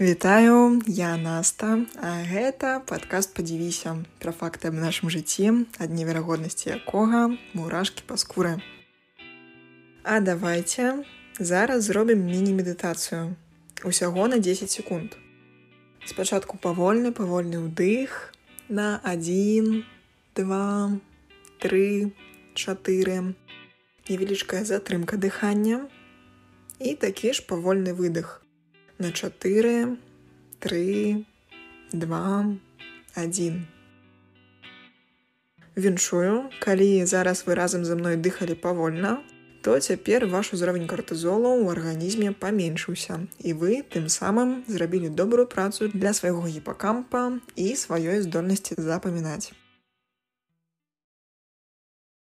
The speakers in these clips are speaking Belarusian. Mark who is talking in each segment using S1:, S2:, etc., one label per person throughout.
S1: Вітаю, я Наста, а гэта падкаст падзівіся пра факты аб нашым жыцці, ад неверагоднасці якога мурашкі па скуры. А давайте зараз зробім міні-медытацыю. Усяго на 10 секунд. Спачатку павольны павольны ўдых на 1, 2, 3, 4. Невялічкая затрымка дыхання і такі ж павольны выдох на 4, 3, 2, 1. Віншую, калі зараз вы разам за мной дыхалі павольна, то цяпер ваш узровень картызолу ў арганізме паменшыўся. І вы тым самым зрабілі добрую працу для свайго гіпакампа і сваёй здольнасці запамінаць.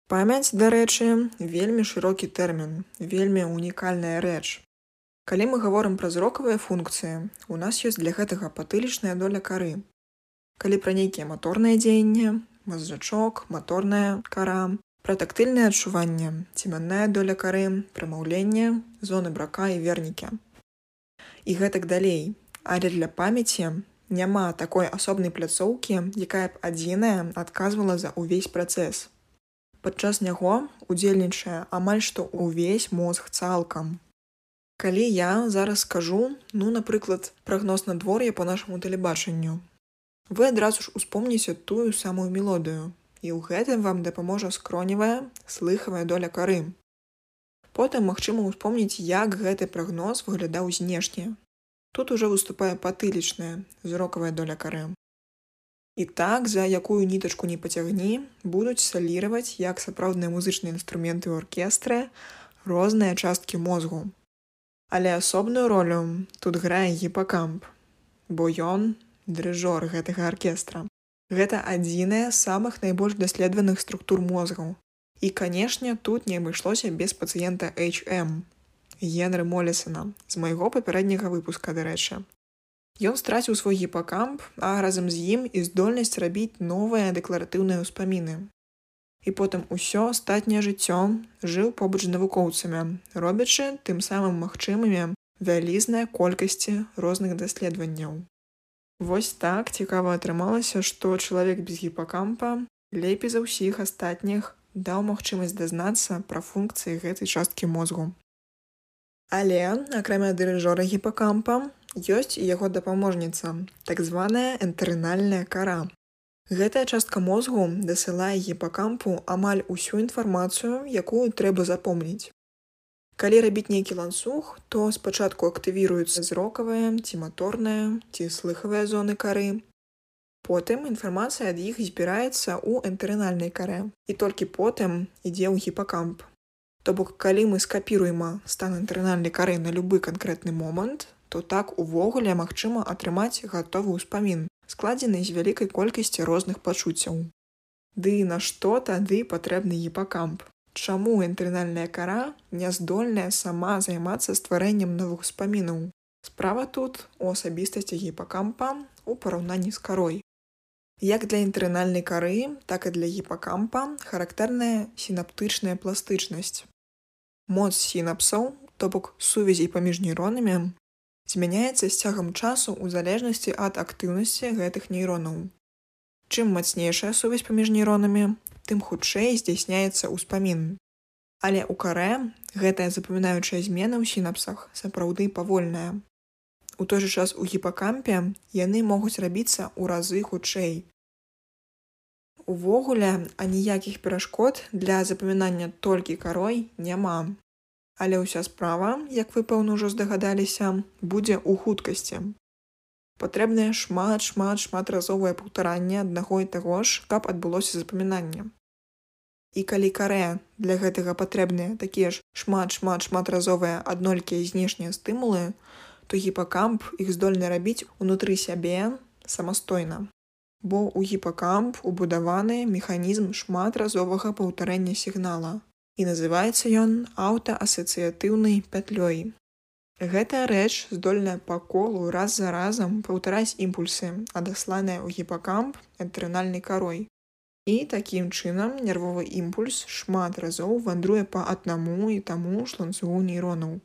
S1: Памяць, дарэчы, вельмі шырокі тэрмін, вельмі унікальная рэч. Калі мы гаворым пра зрокавыя функцыі, у нас ёсць для гэтага патылічная доля кары. Калі пра нейкія маторныя дзеянні, мазжачок, маторная кара, пра тактыльнае адчуванне, цімянная доля кары, прамаўленне, зоны брака і вернікі. І гэтак далей. Але для памяці няма такой асобнай пляцоўкі, якая б адзіная адказвала за ўвесь працэс. Падчас яго удзельнічае амаль што ўвесь мозг цалкам, Калі я зараз скажу, ну, напрыклад, прагноз надвор'я по нашаму тэлебачанню. Вы адразу ж успомніце тую самую мелодыю. І ў гэтым вам дапаможа скроневая слыхавая доля кары. Потым магчыма ўспомніць, як гэты прагноз выглядаў знешне. Тут ужо выступае патылічная зрокавая доля кары. І так, за якую нітачку не пацягні, будуць саліраваць як сапраўдныя музычныя інструменты ў аркестры, розныя часткі мозгу. Але асобную ролю тут грае гіпакамп, бо ён дрыжор гэтага аркестра. Гэта адзіная з самых найбольш даследаваных структур мозгаў. І, канешне, тут не абышлося без пацыента HM, Генры Молісона з майго папярэдняга выпуска, дарэчы. Ён страціў свой гіпакамп, а разам з ім і здольнасць рабіць новыя дэкларатыўныя ўспаміны і потым усё астатняе жыццё жыў побач з навукоўцамі, робячы тым самым магчымымі вялізныя колькасці розных даследаванняў. Вось так цікава атрымалася, што чалавек без гіпакампа лепей за ўсіх астатніх даў магчымасць дазнацца пра функцыі гэтай часткі мозгу. Але, акрамя дырыжора гіпакампа, ёсць яго дапаможніца, так званая энтэрынальная кара, Гэтая частка мозгу дасылае гіпакампу амаль усю інфармацыю, якую трэба запомніць. Калі рабіць нейкі ланцуг, то спачатку актывіруюцца зрокавая ці маторная ці слыхавыя зоны кары. Потым інфармацыя ад іх збіраецца ў энтэрынальнай карэ і толькі потым ідзе ў гіпакамп. То бок калі мы скапіруем стан інтэрнальнай кары на любы канкрэтны момант, то так увогуле магчыма атрымаць гатовы ўспамін складзены з вялікай колькасці розных пачуццяў. Ды на што тады патрэбны гіпакамп? Чаму інтэрнальная кара няздольная сама займацца стварэннем новых успамінаў? Справа тут у асабістасці гіпакампа у параўнанні з карой. Як для інтэрнальнай кары, так і для гіпакампа характэрная сінаптычная пластычнасць. Моц сінапсаў, то бок сувязей паміж нейронамі змяняецца з цягам часу ў залежнасці ад актыўнасці гэтых нейронаў. Чым мацнейшая сувязь паміж нейронамі, тым хутчэй здзяйсняецца ўспамін. Але ў карэ гэтая запамінаючая змена ў сінапсах сапраўды павольная. У той жа час у гіпакампе яны могуць рабіцца ў разы хутчэй. Увогуле, аніякіх перашкод для запамінання толькі карой няма. Але ўся справа, як вы пэўна ўжо здагадаліся, будзе ў хуткасці. Патрэбнае шмат шмат шматразовае паўтаранне аднаго і таго ж, каб адбылося запамінанне. І калі карэ для гэтага патрэбныя такія ж шмат шмат шматразовыя аднолькія знешнія стымулы, то гіпакамп іх здольны рабіць унутры сябе самастойна. Бо ў гіпакамп убудаваны механізм шматразовага паўтарэння сігнала, і называецца ён аўтаасацыятыўнай пятлёй. Гэтая рэч здольная па колу раз за разам паўтараць імпульсы, адасланыя ў гіпакамп энтрынальнай карой. І такім чынам нервовы імпульс шмат разоў вандруе па аднаму і таму ж ланцугу нейронаў.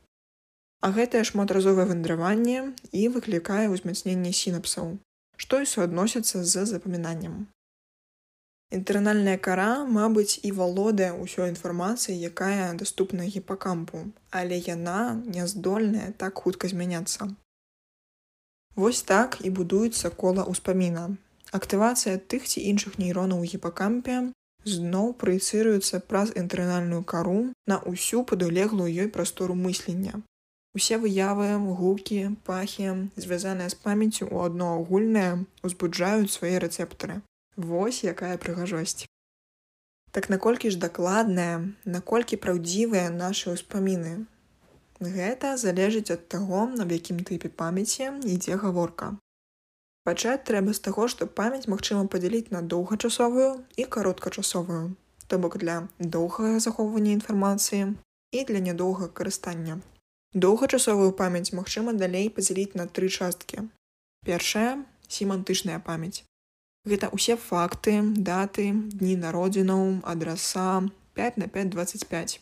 S1: А гэтае шматразовае вандраванне і выклікае ўзмацненне сінапсаў, што і суадносіцца з запамінаннем. Інтэрнальная кара, мабыць, і валодае ўсёй інфармацыяй, якая даступна гіпакампу, але яна не здольная так хутка змяняцца. Вось так і будуецца кола ўспаміна. Актывацыя тых ці іншых нейронаў у гіпакампе зноў праецыруецца праз інтэрнальную кару на ўсю падулеглую ёй прастору мыслення. Усе выявы, гукі, пахі, звязаныя з памяццю ў адно агульнае, узбуджаюць свае рэцэптары. Вось якая прыгажосць. Так наколькі ж дакладная, наколькі праўдзівыя нашы ўспаміны, Гэта залежыць ад таго, аб якім тыпе памяці ідзе гаворка. Пачаць трэба з таго, што памяць магчыма падзяліць на доўгачасовую і кароткачасовую, то бок для доўгага захоўвання інфармацыі і для нядоўга карыстання. Доўгачасовую памяць магчыма далей падзяліць на тры часткі. Першая семантычная памяць. Гэта ўсе факты, даты, дні народзінаў, адраса 5 на 525.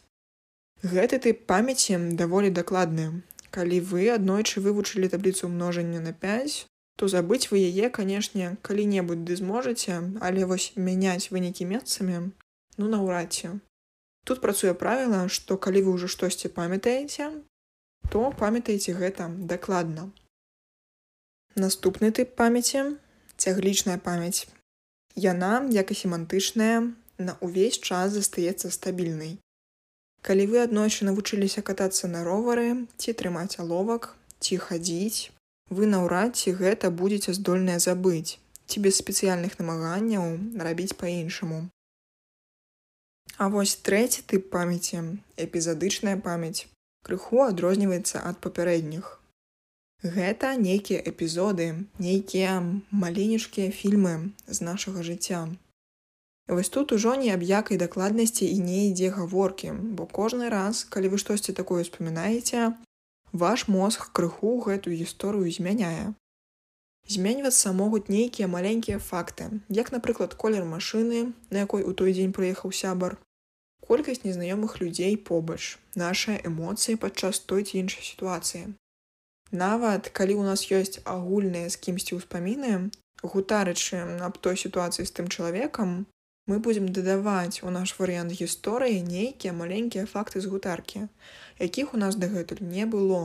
S1: Гэты тып памяці даволі дакладны. Калі вы аднойчы вывучылі табліцу множання на 5, то забыць вы яе, канешне, калі-небудзь ды зможаце, але вось мяняць вынікі месцамі, ну наўрад ці. Тут працуе правіла, што калі вы ўжо штосьці памятаеце, то памятаеце гэта дакладна. Наступны тып памяці цяглічная памяць. Яна, як і семантычная, на ўвесь час застаецца стабільнай. Калі вы аднойчы навучыліся катацца на ровары ці трымаць аловак ці хадзіць, вы наўрад ці гэта будзеце здольныя забыць ці без спецыяльных намаганняў рабіць па-іншаму. А вось трэці тып памяці эпізадычная памяць крыху адрозніваецца ад папярэдніх. Гэта нейкія эпізоды, нейкія маленечкія фільмы з нашага жыцця. Вось тут ужо ні аб якай дакладнасці і не ідзе гаворкі, бо кожны раз, калі вы штосьці такое ўспамінаеце, ваш мозг крыху гэтую гісторыю змяняе. Зменьвацца могуць нейкія маленькія факты, як, напрыклад, колер машыны, на якой у той дзень прыехаў сябар, колькасць незнаёмых людзей побач, нашыя эмоцыі падчас той ці іншай сітуацыі. Нават калі ў нас ёсць агульныя з кімсьці ўспаміны, гутарычы аб той сітуацыі з тым чалавекам, мы будзем дадаваць у наш варыянт гісторыі нейкія маленькія факты з гутаркі, якіх у нас дагэтуль не было.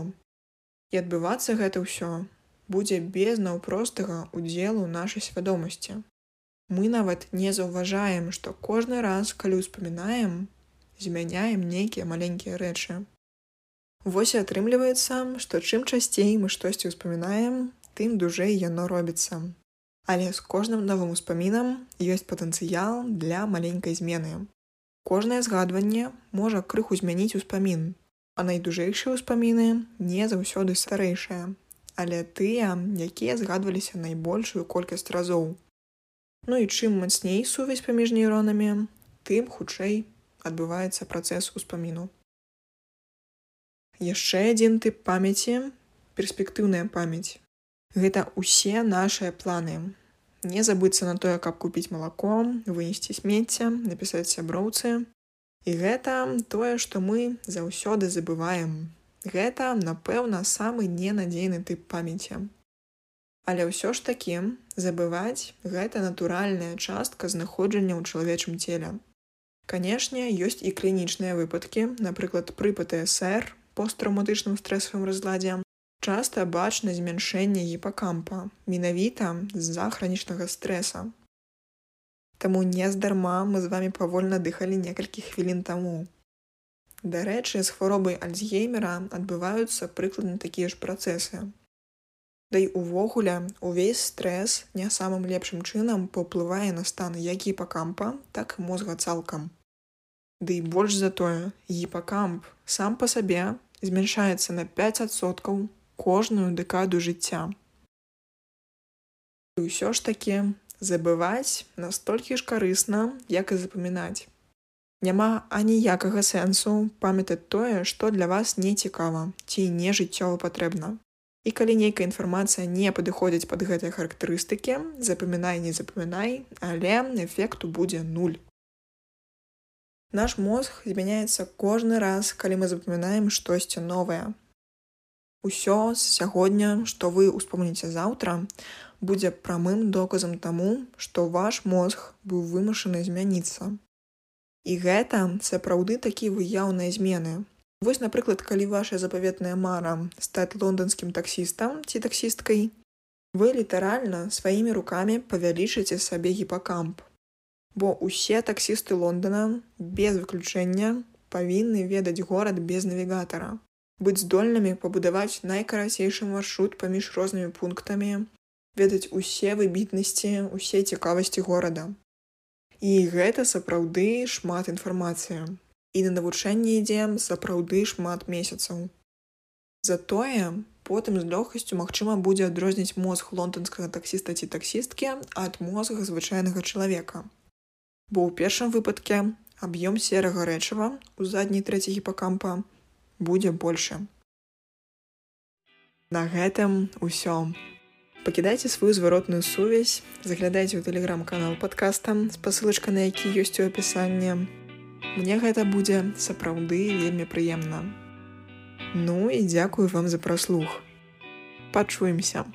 S1: І адбывацца гэта ўсё будзе без наўпростага удзелу нашай свядомасці. Мы нават не заўважаем, што кожны раз, калі ўспамінаем, змяняем нейкія маленькія рэчы. Вось і атрымліваецца, што чым часцей мы штосьці ўспамінаем, тым дужэй яно робіцца. Але з кожным новым успамінам ёсць патэнцыял для маленькай змены. Кожнае згадванне можа крыху змяніць успамін, а найдужэйшыя ўспаміны не заўсёды старэйшыя, але тыя, якія згадваліся найбольшую колькасць разоў. Ну і чым мацней сувязь паміж нейронамі, тым хутчэй адбываецца працэс успаміну. Яшчэ адзін тып памяці перспектыўная памяць. Гэта ўсе нашыя планы, не забыцца на тое, каб купіць малако, вынесці смецця, напісаць сяброўцы. І гэта тое, што мы заўсёды забываем. Гэта, напэўна, самы ненадзейны тып памяці. Але ўсё ж такі забываць гэта натуральная частка знаходжання ў чалавечым целе. Канешне, ёсць і клінічныя выпадкі, напрыклад, пры ПТСР посттраўматычным стрэсавым разладзе, часта бачна змяншэнне гіпакампа менавіта з-за хранічнага стрэса. Таму нездарма мы з вами павольна дыхалі некалькі хвілін таму. Дарэчы, з хваробай альцгеймера адбываюцца прыкладна такія ж працэсы. Дай увогуле увесь стрэс не самым лепшым чынам паўплывае на стан як гіпакампа, так і мозга цалкам. Ды і больш за тое, гіпакамп сам па сабе змяншаецца на 5соткаў кожную дэкаду жыцця. І ўсё ж такі забываць настолькі ж карысна, як і запамінаць. Няма аніякага сэнсу памятаць тое, што для вас не цікава ці не жыццёва патрэбна. І калі нейкая інфармацыя не падыходзіць пад гэтыя характарыстыкі, запамінай, не запамінай, але эфекту будзе нуль. Наш мозг змяняецца кожны раз, калі мы запамінаем штосьці новае, Усё з сягодня, што вы ўспомніце заўтра, будзе прамым доказам таму, што ваш мозг быў вымушаны змяніцца. І гэта сапраўды такі выяўныя змены. Вось, напрыклад, калі ваша запаветная мара стаць лонданскім таксістам ці таксісткай, вы літаральна сваімі рукамі павялічыце сабе гіпакамп. Бо ўсе таксісты Лондона без выключэння павінны ведаць горад без навігатара, быць здольнымі пабудаваць найкарацейшы маршрут паміж рознымі пунктамі, ведаць усе выбітнасці, усе цікавасці горада. І гэта сапраўды шмат інфармацыі і на навучанне ідзе сапраўды шмат месяцаў. Затое потым з лёгкасцю магчыма будзе адрозніць мозг лондонскага таксіста ці таксісткі ад мозга звычайнага чалавека. Бо ў першым выпадке аб'ём серага рэчыва у задняй трэцяй гіпакампа будзе больше. На гэтым усё. Пакідайце сваю зваротную сувязь, заглядайце ў тэлеграм-канал падкаста, спасылачка на які ёсць у апісанні, Мне гэта будзе сапраўды вельмі прыемна. Ну і дзякую вам за праслух. Пачуемся.